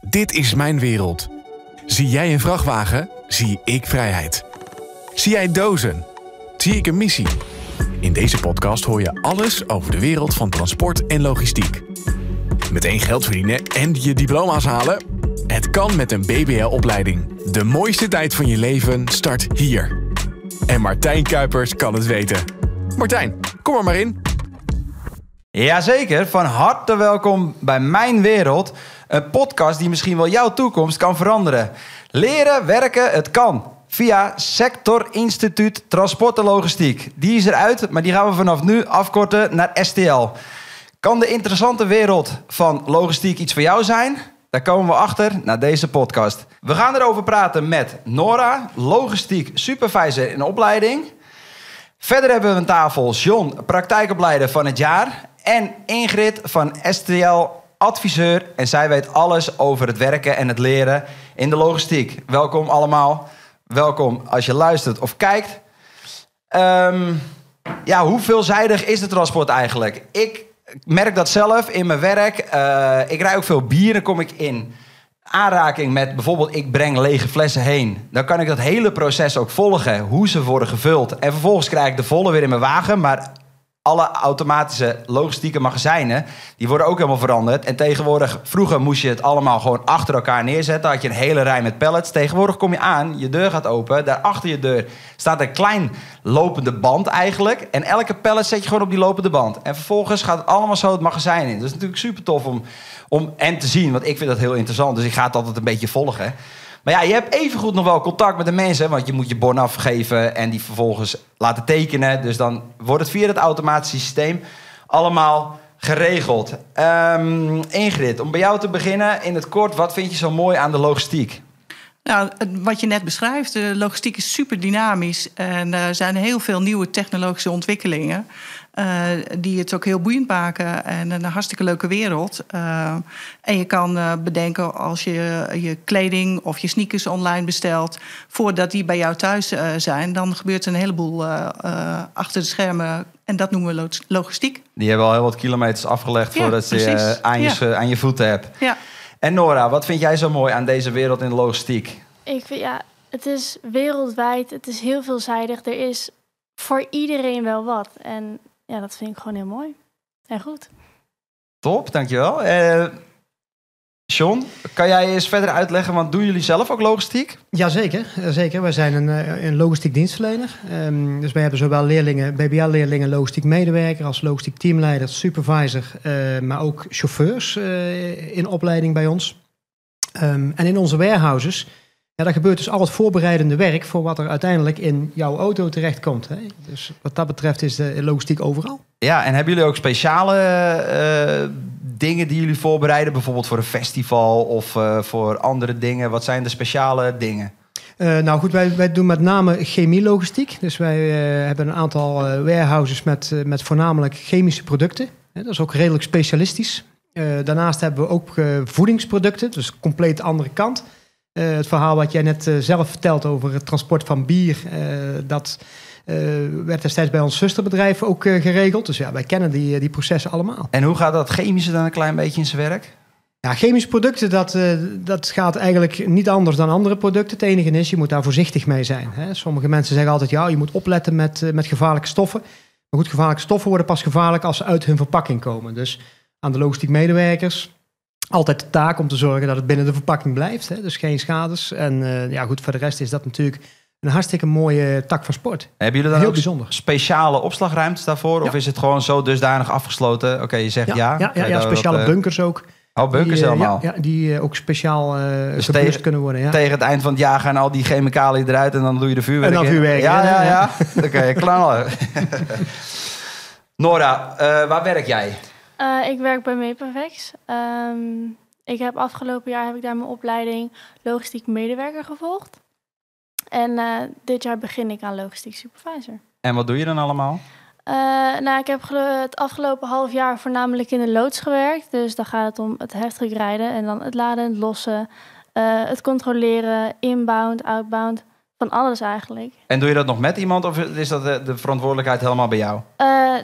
Dit is mijn wereld. Zie jij een vrachtwagen? Zie ik vrijheid. Zie jij dozen? Zie ik een missie. In deze podcast hoor je alles over de wereld van transport en logistiek. Meteen geld verdienen en je diploma's halen? Het kan met een BBL-opleiding. De mooiste tijd van je leven start hier. En Martijn Kuipers kan het weten. Martijn, kom er maar in. Jazeker, van harte welkom bij Mijn Wereld. Een podcast die misschien wel jouw toekomst kan veranderen. Leren, werken, het kan. Via Sector Instituut Transport en Logistiek. Die is eruit, maar die gaan we vanaf nu afkorten naar STL. Kan de interessante wereld van logistiek iets voor jou zijn? Daar komen we achter na deze podcast. We gaan erover praten met Nora, logistiek supervisor in opleiding. Verder hebben we aan tafel John, praktijkopleider van het jaar. En Ingrid van STL adviseur. En zij weet alles over het werken en het leren in de logistiek. Welkom allemaal. Welkom als je luistert of kijkt. Ehm, ja, hoe veelzijdig is het transport eigenlijk? Ik merk dat zelf in mijn werk. Eh, ik rij ook veel bier. Dan kom ik in aanraking met bijvoorbeeld ik breng lege flessen heen. Dan kan ik dat hele proces ook volgen. Hoe ze worden gevuld. En vervolgens krijg ik de volle weer in mijn wagen. Maar alle automatische logistieke magazijnen, die worden ook helemaal veranderd. En tegenwoordig, vroeger moest je het allemaal gewoon achter elkaar neerzetten. Had je een hele rij met pallets. Tegenwoordig kom je aan, je deur gaat open. Daar achter je deur staat een klein lopende band eigenlijk. En elke pallet zet je gewoon op die lopende band. En vervolgens gaat het allemaal zo het magazijn in. Dat is natuurlijk super tof om, om en te zien, want ik vind dat heel interessant. Dus ik ga het altijd een beetje volgen. Maar ja, je hebt evengoed nog wel contact met de mensen. Want je moet je bon afgeven en die vervolgens laten tekenen. Dus dan wordt het via het automatische systeem allemaal geregeld. Um, Ingrid, om bij jou te beginnen in het kort. Wat vind je zo mooi aan de logistiek? Nou, wat je net beschrijft, de logistiek is super dynamisch. En er zijn heel veel nieuwe technologische ontwikkelingen. Uh, die het ook heel boeiend maken en een hartstikke leuke wereld. Uh, en je kan uh, bedenken als je je kleding of je sneakers online bestelt, voordat die bij jou thuis zijn, dan gebeurt er een heleboel achter de schermen. En dat noemen we logistiek. Die hebben al heel wat kilometers afgelegd ja, voordat precies. je aan je, ja. aan je voeten hebt. Ja. En Nora, wat vind jij zo mooi aan deze wereld in de logistiek? Ik vind ja, het is wereldwijd, het is heel veelzijdig. Er is voor iedereen wel wat. En ja, dat vind ik gewoon heel mooi. En goed. Top, dankjewel. Uh, John, kan jij eens verder uitleggen, want doen jullie zelf ook logistiek? Jazeker, zeker. Wij zijn een, eh, een logistiek dienstverlener. Um, dus wij hebben zowel leerlingen, BBL-leerlingen, logistiek medewerker als logistiek teamleider, supervisor, uh, maar ook chauffeurs uh, in opleiding bij ons. Um, en in onze warehouses ja, daar gebeurt dus al het voorbereidende werk voor wat er uiteindelijk in jouw auto terechtkomt. Hè? Dus wat dat betreft is de logistiek overal. Ja, en hebben jullie ook speciale uh, dingen die jullie voorbereiden? Bijvoorbeeld voor een festival of uh, voor andere dingen? Wat zijn de speciale dingen? Uh, nou goed, wij, wij doen met name chemielogistiek. Dus wij hebben een aantal warehouses met, met voornamelijk chemische producten. Dat is ook redelijk specialistisch. daarnaast hebben we ook voedingsproducten, dus compleet andere kant. Uh, het verhaal wat jij net uh, zelf vertelt over het transport van bier, uh, dat werd destijds bij ons zusterbedrijf ook geregeld. Dus ja, wij kennen die, die processen allemaal. En hoe gaat dat chemische dan een klein beetje in zijn werk? Ja, chemische producten, dat, dat gaat eigenlijk niet anders dan andere producten. Het enige is, je moet daar voorzichtig mee zijn. Hè. Sommige mensen zeggen altijd, ja, je moet opletten met, met gevaarlijke stoffen. Maar goed, gevaarlijke stoffen worden pas gevaarlijk als ze uit hun verpakking komen. Dus aan de logistiek medewerkers, altijd de taak om te zorgen dat het binnen de verpakking blijft. Hè? Dus geen schades. En uh, ja, goed, voor de rest is dat natuurlijk een hartstikke mooie tak van sport. Hebben jullie dan Heel bijzonder. speciale opslagruimtes daarvoor? Of is het gewoon zo dusdanig afgesloten? Oké, je zegt ja. Ja, ja, ja, ja speciale dat, uh, bunkers ook. Oh, bunkers die, allemaal? Ja, die ook speciaal uh, dus tegen, kunnen worden. Ja. Tegen het eind van het jaar gaan al die chemicaliën eruit en dan doe je de vuurwerk En dan vuurwerk. Ja, ja, ja. Oké, okay, knallen. Nora, waar werk jij? Uh, ik werk bij Mepavex. Um, ik heb afgelopen jaar heb ik daar mijn opleiding logistiek medewerker gevolgd. En uh, dit jaar begin ik aan logistiek supervisor. En wat doe je dan allemaal? Uh, nou, ik heb het afgelopen half jaar voornamelijk in de loods gewerkt. Dus dan gaat het om het heftig rijden en dan het laden en het lossen. het controleren, inbound, outbound. Van alles eigenlijk. En doe je dat nog met iemand of is dat de, de verantwoordelijkheid helemaal bij jou?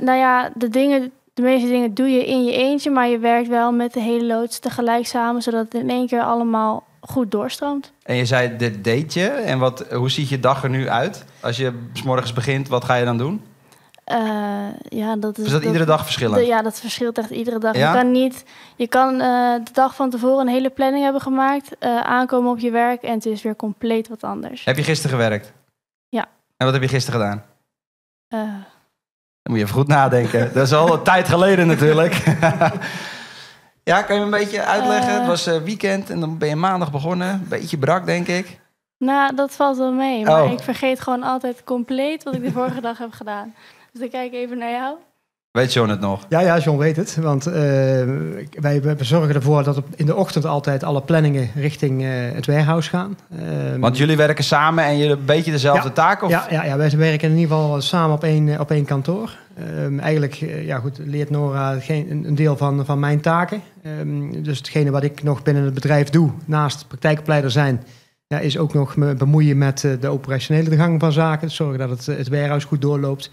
nou ja, de dingen de meeste dingen doe je in je eentje, maar je werkt wel met de hele loods tegelijk samen, zodat het in één keer allemaal goed doorstroomt. En je zei, dit deed je. En wat, hoe ziet je dag er nu uit? Als je s morgens begint, wat ga je dan doen? Eh, ja, dat is, Is dat iedere dag verschillend? ja, dat verschilt echt iedere dag. Ja? Je kan niet, je kan eh, de dag van tevoren een hele planning hebben gemaakt, eh, aankomen op je werk en het is weer compleet wat anders. Heb je gisteren gewerkt? Ja. En wat heb je gisteren gedaan? Dan moet je even goed nadenken. Dat is al een tijd geleden natuurlijk. ja, kan je me een beetje uitleggen? Eh. Het was eh, weekend en dan ben je maandag begonnen. Beetje brak, denk ik. nou, dat valt wel mee, maar Oh. ik vergeet gewoon altijd compleet wat ik de vorige dag heb gedaan. Dus dan kijk ik even naar jou. Weet John het nog? Ja, ja, John weet het. Want eh, wij, wij zorgen ervoor dat in de ochtend altijd alle planningen richting eh, het warehouse gaan. Ehm, Want jullie werken samen en je een beetje dezelfde Ja. taak? Of? Ja, ja, ja, wij werken in ieder geval samen op één, eh, op één kantoor. Ehm, eigenlijk ja, goed, leert Nora geen, een, deel van, van mijn taken. Ehm, dus hetgene wat ik nog binnen het bedrijf doe, naast praktijkopleider zijn, ja, is ook nog me bemoeien met de operationele gang van zaken. Zorgen dat het, het warehouse goed doorloopt.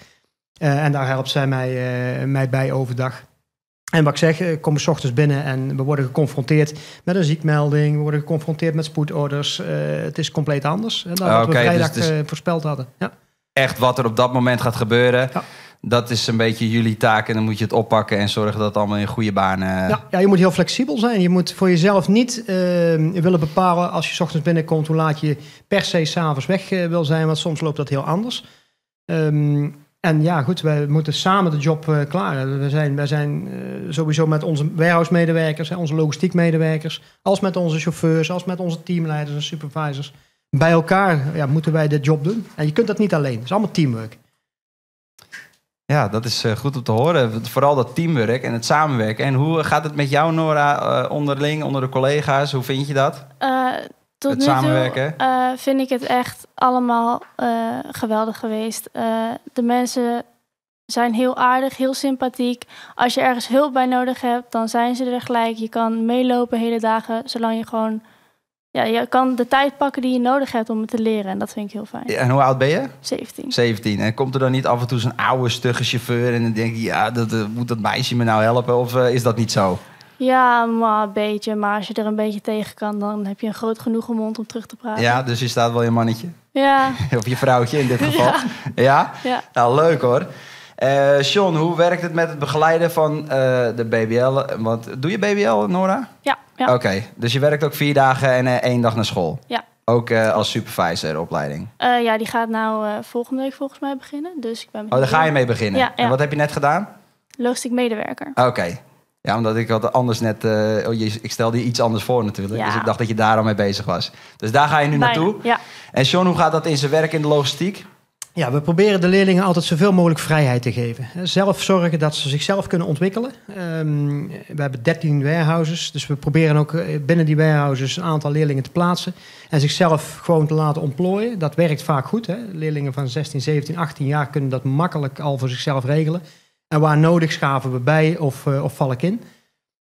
Eh, en daar helpt zij mij, eh, mij bij overdag. En wat ik zeg, eh, komen s ochtends binnen en we worden geconfronteerd met een ziekmelding. We worden geconfronteerd met spoedorders. Het is compleet anders dan Ah, wat we dus vrijdag voorspeld hadden. Ja. Echt wat er op dat moment gaat gebeuren. Ja. Dat is een beetje jullie taak. En dan moet je het oppakken en zorgen dat het allemaal in goede banen... Ja, ja, je moet heel flexibel zijn. Je moet voor jezelf niet willen bepalen als je 's ochtends binnenkomt hoe laat je per se s'avonds weg wil zijn. Want soms loopt dat heel anders. Ehm, en ja, goed, wij moeten samen de job eh klaren. We zijn, wij zijn eh, sowieso met onze warehouse-medewerkers, onze logistiek-medewerkers, als met onze chauffeurs, als met onze teamleiders en supervisors. Bij elkaar ja, moeten wij dit job doen. En je kunt dat niet alleen. Het is allemaal teamwork. Ja, dat is eh, goed om te horen. Vooral dat teamwork en het samenwerken. En hoe gaat het met jou, Nora, eh, onderling, onder de collega's? Hoe vind je dat? Eh, tot Het nu toe samenwerken? eh, vind ik het echt allemaal eh, geweldig geweest. Eh, de mensen zijn heel aardig, heel sympathiek. Als je ergens hulp bij nodig hebt, dan zijn ze er gelijk. Je kan meelopen hele dagen, zolang je gewoon... Ja, je kan de tijd pakken die je nodig hebt om het te leren. En dat vind ik heel fijn. En hoe oud ben je? 17. 17. En komt er dan niet af en toe zo'n oude, stugge chauffeur... en dan denk je, ja, dat, moet dat meisje me nou helpen? Of is dat niet zo? Ja, maar een beetje. Maar als je er een beetje tegen kan, dan heb je een groot genoeg mond om terug te praten. Ja, dus je staat wel je mannetje. Ja, Of je vrouwtje in dit geval. Ja? ja. Nou, leuk hoor. Eh John, hoe werkt het met het begeleiden van eh, de BBL? Want doe je BBL, Nora? Ja, ja. Oké, dus je werkt ook vier dagen en eh, één dag naar school? Ja. Ook als supervisor opleiding? Ja, die gaat nou volgende week volgens mij beginnen. Dus ik ben Oh, daar ga je mee beginnen? Ja, ja. En wat heb je net gedaan? Logistiek medewerker. Oké. Ja, omdat ik had anders net... eh, oh, je, ik stelde je iets anders voor natuurlijk. Ja. Dus ik dacht dat je daar al mee bezig was. Dus daar ga je nu Bijna, naartoe. Ja. En John, hoe gaat dat in zijn werk in de logistiek? Ja, we proberen de leerlingen altijd zoveel mogelijk vrijheid te geven. Zelf zorgen dat ze zichzelf kunnen ontwikkelen. Ehm, we hebben 13 warehouses, dus we proberen ook eh, binnen die warehouses een aantal leerlingen te plaatsen. En zichzelf gewoon te laten ontplooien. Dat werkt vaak goed. Hè? Leerlingen van 16, 17, 18 jaar kunnen dat makkelijk al voor zichzelf regelen. En waar nodig schaven we bij of, eh, of val ik in.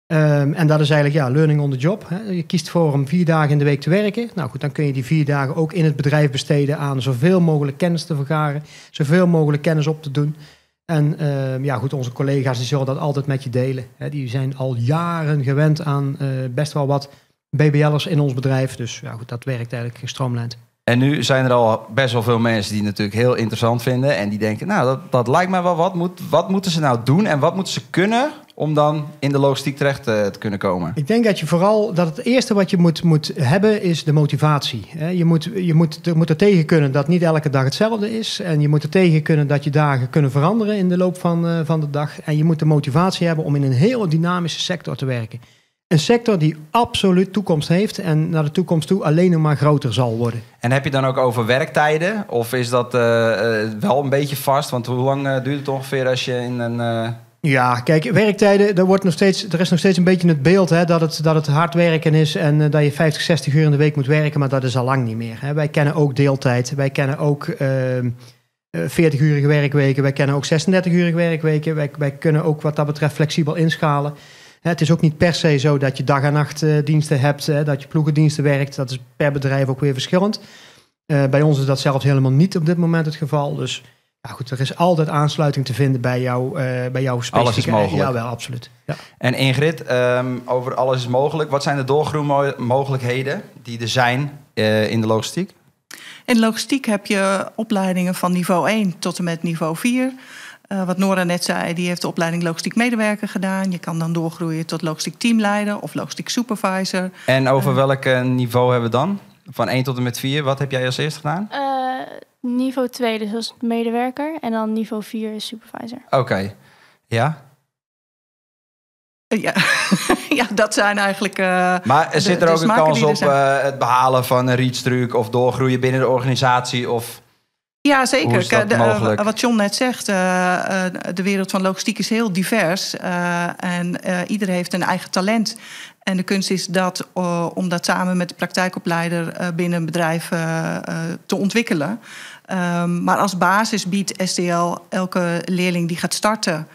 Ehm, en dat is eigenlijk ja, learning on the job. Hè. Je kiest voor om vier dagen in de week te werken. Nou goed, dan kun je die vier dagen ook in het bedrijf besteden aan zoveel mogelijk kennis te vergaren, zoveel mogelijk kennis op te doen. En ehm, ja, goed, onze collega's die zullen dat altijd met je delen. Hè. Die zijn al jaren gewend aan eh, best wel wat BBL'ers in ons bedrijf. Dus ja, goed, dat werkt eigenlijk gestroomlijnd. En nu zijn er al best wel veel mensen die het natuurlijk heel interessant vinden. En die denken, nou, dat, dat lijkt mij wel wat. Moet, wat moeten ze nou doen en wat moeten ze kunnen om dan in de logistiek terecht eh, te kunnen komen? Ik denk dat je vooral dat het eerste wat je moet, moet hebben is de motivatie. Je moet, je moet, er moet er tegen kunnen dat niet elke dag hetzelfde is. En je moet er tegen kunnen dat je dagen kunnen veranderen in de loop van, eh, van de dag. En je moet de motivatie hebben om in een heel dynamische sector te werken. Een sector die absoluut toekomst heeft en naar de toekomst toe alleen nog maar groter zal worden. En heb je dan ook over werktijden? Of is dat eh, eh, wel een beetje vast? Want hoe lang eh, duurt het ongeveer als je in een... Ja, kijk, werktijden, er, wordt nog steeds, er is nog steeds een beetje het beeld hè, dat, het, dat het hard werken is en dat je 50, 60 uur in de week moet werken, maar dat is al lang niet meer. Hè. Wij kennen ook deeltijd, wij kennen ook ehm, eh 40-urige werkweken, wij kennen ook 36-urige werkweken, wij, wij kunnen ook wat dat betreft flexibel inschalen. Het is ook niet per se zo dat je dag- en nachtdiensten hebt, hè, dat je ploegendiensten werkt, dat is per bedrijf ook weer verschillend. Eh, bij ons is dat zelfs helemaal niet op dit moment het geval, dus Ja, goed, er is altijd aansluiting te vinden bij, jou, eh bij jouw specifieke... mogelijk. Ja, wel, absoluut. Ja. En Ingrid, ehm, over alles is mogelijk. Wat zijn de doorgroeimogelijkheden die er zijn eh, in de logistiek? In logistiek heb je opleidingen van niveau 1 tot en met niveau 4. Eh, wat Nora net zei, die heeft de opleiding logistiek medewerker gedaan. Je kan dan doorgroeien tot logistiek teamleider of logistiek supervisor. En over Eh. welk niveau hebben we dan? Van 1 tot en met 4. Wat heb jij als eerste gedaan? Eh, niveau 2, dus als medewerker. En dan niveau 4 is supervisor. Oké. Ja? Ja. ja, dat zijn eigenlijk. eh, Maar zit er de ook een kans op eh, het behalen van een reachstruc of doorgroeien binnen de organisatie? Of... Ja, zeker. De- eh, wat John net zegt, eh, eh, de wereld van logistiek is heel divers. en ieder heeft een eigen talent. En de kunst is dat om dat samen met de praktijkopleider binnen een bedrijf te ontwikkelen. Ehm, maar als basis biedt STL elke leerling die gaat starten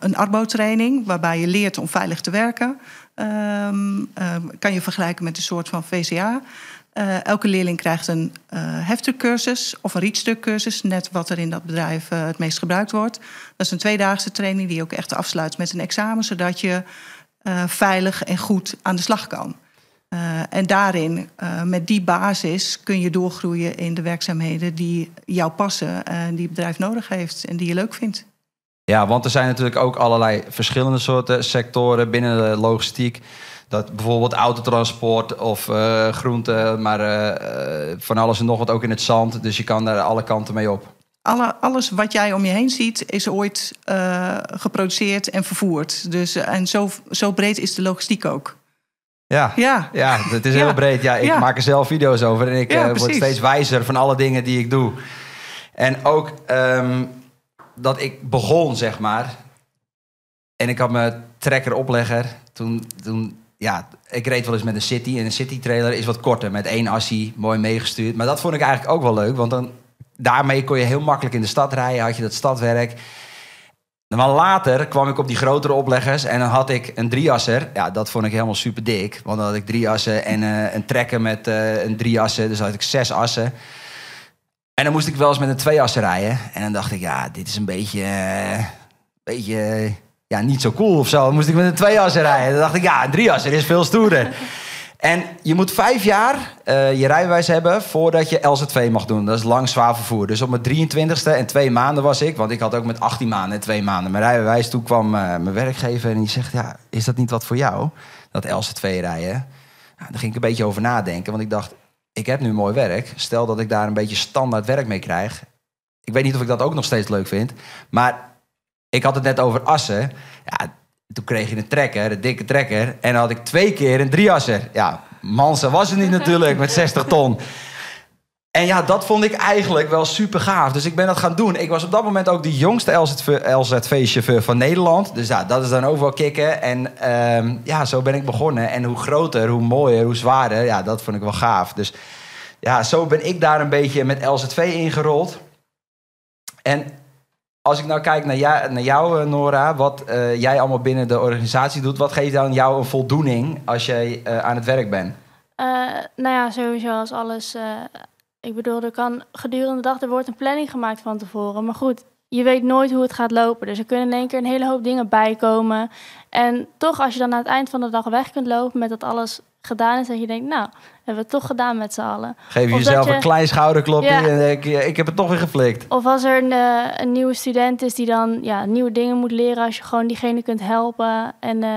een Arbo-training, waarbij je leert om veilig te werken. Ehm, ehm, kan je vergelijken met een soort van VCA. Eh, elke leerling krijgt een eh heftruckcursus of een reachstukcursus, net wat er in dat bedrijf eh, het meest gebruikt wordt. Dat is een tweedaagse training die ook echt afsluit met een examen, zodat je veilig en goed aan de slag kan. En daarin, met die basis, kun je doorgroeien in de werkzaamheden die jou passen en die het bedrijf nodig heeft en die je leuk vindt. Ja, want er zijn natuurlijk ook allerlei verschillende soorten sectoren binnen de logistiek. Dat bijvoorbeeld autotransport of eh groente, maar eh, eh, van alles en nog wat ook in het zand. Dus je kan daar alle kanten mee op. Alle, alles wat jij om je heen ziet, is ooit geproduceerd en vervoerd. Dus, en zo, zo breed is de logistiek ook. Ja, Ja, ja het is Ja. heel breed. Ja, ik Ja. maak er zelf video's over en ik Ja, word steeds wijzer van alle dingen die ik doe. En ook ehm, dat ik begon, zeg maar. En ik had mijn trekker oplegger. Toen, toen, ja, ik reed wel eens met een City. En een City trailer is wat korter, met één assie, mooi meegestuurd. Maar dat vond ik eigenlijk ook wel leuk, want dan, daarmee kon je heel makkelijk in de stad rijden. Had je dat stadwerk. Maar later kwam ik op die grotere opleggers en dan had ik een drieasser. Ja, dat vond ik helemaal super dik. Want dan had ik drie assen en eh, een trekker met eh, een drie assen. Dus had ik zes assen. En dan moest ik wel eens met een twee assen rijden. En dan dacht ik, ja, dit is een beetje, eh, beetje ja, niet zo cool of zo. Dan moest ik met een twee assen rijden. Dan dacht ik, ja, een drie assen is veel stoerder. En je moet vijf jaar eh, je rijbewijs hebben voordat je LZV mag doen. Dat is lang zwaar vervoer. Dus op mijn 23ste en twee maanden was ik, want ik had ook met 18 maanden en twee maanden mijn rijbewijs. Toen kwam eh, mijn werkgever en die zegt, ja, is dat niet wat voor jou? Dat LZV rijden. Ja, daar ging ik een beetje over nadenken, want ik dacht, ik heb nu mooi werk. Stel dat ik daar een beetje standaard werk mee krijg. Ik weet niet of ik dat ook nog steeds leuk vind. Maar ik had het net over assen. Ja, toen kreeg je een trekker, een dikke trekker. En dan had ik twee keer een drieasser. Ja, Mansen was het niet natuurlijk met 60 ton. En ja, dat vond ik eigenlijk wel super gaaf. Dus ik ben dat gaan doen. Ik was op dat moment ook de jongste LZV-chauffeur van Nederland. Dus ja, dat is dan ook wel kicken. En ehm, ja, zo ben ik begonnen. En hoe groter, hoe mooier, hoe zwaarder. Ja, dat vond ik wel gaaf. Dus ja, zo ben ik daar een beetje met LZV ingerold. En als ik nou kijk naar, jou, naar jou, eh, Nora, wat eh, jij allemaal binnen de organisatie doet, wat geeft dan jou een voldoening als jij eh, aan het werk bent? Nou ja, sowieso als alles. Ik bedoel, er kan gedurende de dag, er wordt een planning gemaakt van tevoren. Maar goed, je weet nooit hoe het gaat lopen. Dus er kunnen in één keer een hele hoop dingen bijkomen. En toch, als je dan aan het eind van de dag weg kunt lopen met dat alles gedaan is, dat je denkt, nou, hebben we het toch gedaan met z'n allen. Geef Of jezelf je- een klein schouderklopje Ja. en denk je, ik heb het toch weer geflikt. Of als er een, eh, een nieuwe student is die dan ja, nieuwe dingen moet leren, als je gewoon diegene kunt helpen. En eh,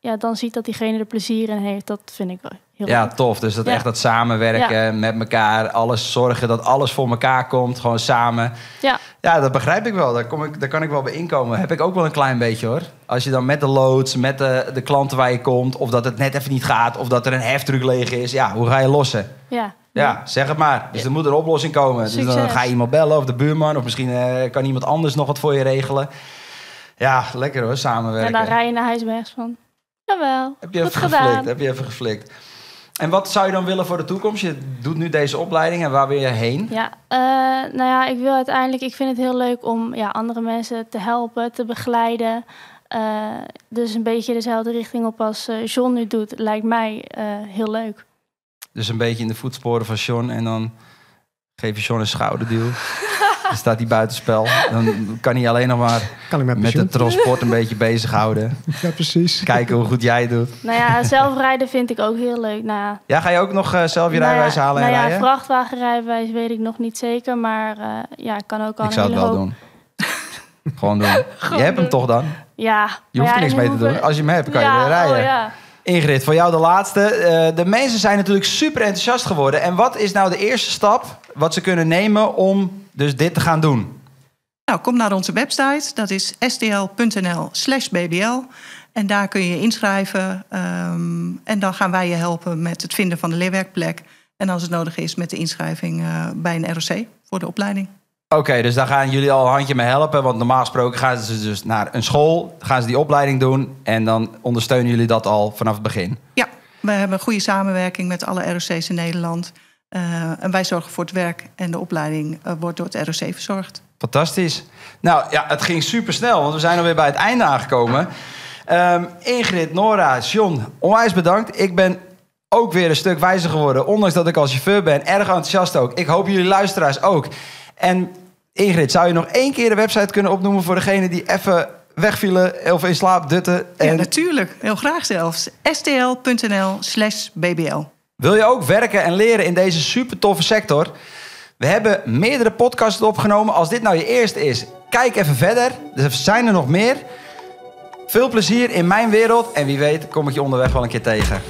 ja, dan ziet dat diegene er plezier in heeft. Dat vind ik wel heel Ja, leuk. tof. Dus dat Ja. echt dat samenwerken met elkaar, alles zorgen dat alles voor elkaar komt, gewoon samen. Ja. Ja, dat begrijp ik wel. Daar, kom ik, daar kan ik wel bij inkomen. Heb ik ook wel een klein beetje hoor. Als je dan met de loods, met de, de klanten waar je komt, of dat het net even niet gaat, of dat er een heftruck leeg is, ja, hoe ga je lossen? Ja. Ja, zeg het maar. Dus er moet een oplossing komen. Dus dan ga je iemand bellen of de buurman, of misschien eh, kan iemand anders nog wat voor je regelen. Ja, lekker hoor, En samenwerken. dan rij je naar huis van, jawel, Heb je even gedaan. geflikt? Heb je even geflikt? En wat zou je dan willen voor de toekomst? Je doet nu deze opleiding en waar wil je heen? Ja, eh, nou ja, ik wil uiteindelijk, ik vind het heel leuk om ja, andere mensen te helpen, te begeleiden. Eh, dus een beetje dezelfde richting op als eh, John nu doet, lijkt mij heel leuk. Dus een beetje in de voetsporen van John en dan geef je John een schouderduw. Dan staat hij buitenspel. Dan kan hij alleen nog maar Kan ik met met pensioen? het transport een beetje bezighouden. Ja, precies. Kijken hoe goed jij het doet. Nou ja, zelfrijden vind ik ook heel leuk. Nou ja, Ja, ga je ook nog eh, zelf je nou ja, rijbewijs halen en nou ja, rijden? vrachtwagenrijbewijs weet ik nog niet zeker. Maar eh, ja, ik kan ook al Ik zou het wel hoop... doen. Gewoon doen. je hebt hem toch dan? Ja. Je hoeft er niks mee te doen. Als je hem hebt, kan je ja, weer rijden. Oh, ja. Ingrid, voor jou de laatste. Eh, de mensen zijn natuurlijk super enthousiast geworden. En wat is nou de eerste stap wat ze kunnen nemen om dus dit te gaan doen? Nou, kom naar onze website. Dat is stl.nl slash bbl. En daar kun je je inschrijven. ehm, en dan gaan wij je helpen met het vinden van de leerwerkplek. En als het nodig is met de inschrijving eh, bij een ROC voor de opleiding. Oké, dus daar gaan jullie al een handje mee helpen. Want normaal gesproken gaan ze dus naar een school. Gaan ze die opleiding doen. En dan ondersteunen jullie dat al vanaf het begin. Ja, we hebben een goede samenwerking met alle ROC's in Nederland. Eh, en wij zorgen voor het werk en de opleiding eh, wordt door het ROC verzorgd. Fantastisch. Nou ja, het ging super snel, want we zijn alweer bij het einde aangekomen. Ehm, Ingrid, Nora, John, onwijs bedankt. Ik ben ook weer een stuk wijzer geworden, ondanks dat ik als chauffeur ben. Erg enthousiast ook. Ik hoop jullie luisteraars ook. En Ingrid, zou je nog één keer de website kunnen opnoemen voor degene die even wegvielen of in slaap dutten? Ja, En natuurlijk. Heel graag zelfs. stl.nl slash bbl. Wil je ook werken en leren in deze super toffe sector? We hebben meerdere podcasts opgenomen. Als dit nou je eerste is, kijk even verder. Er zijn er nog meer. Veel plezier in mijn wereld. En wie weet kom ik je onderweg wel een keer tegen.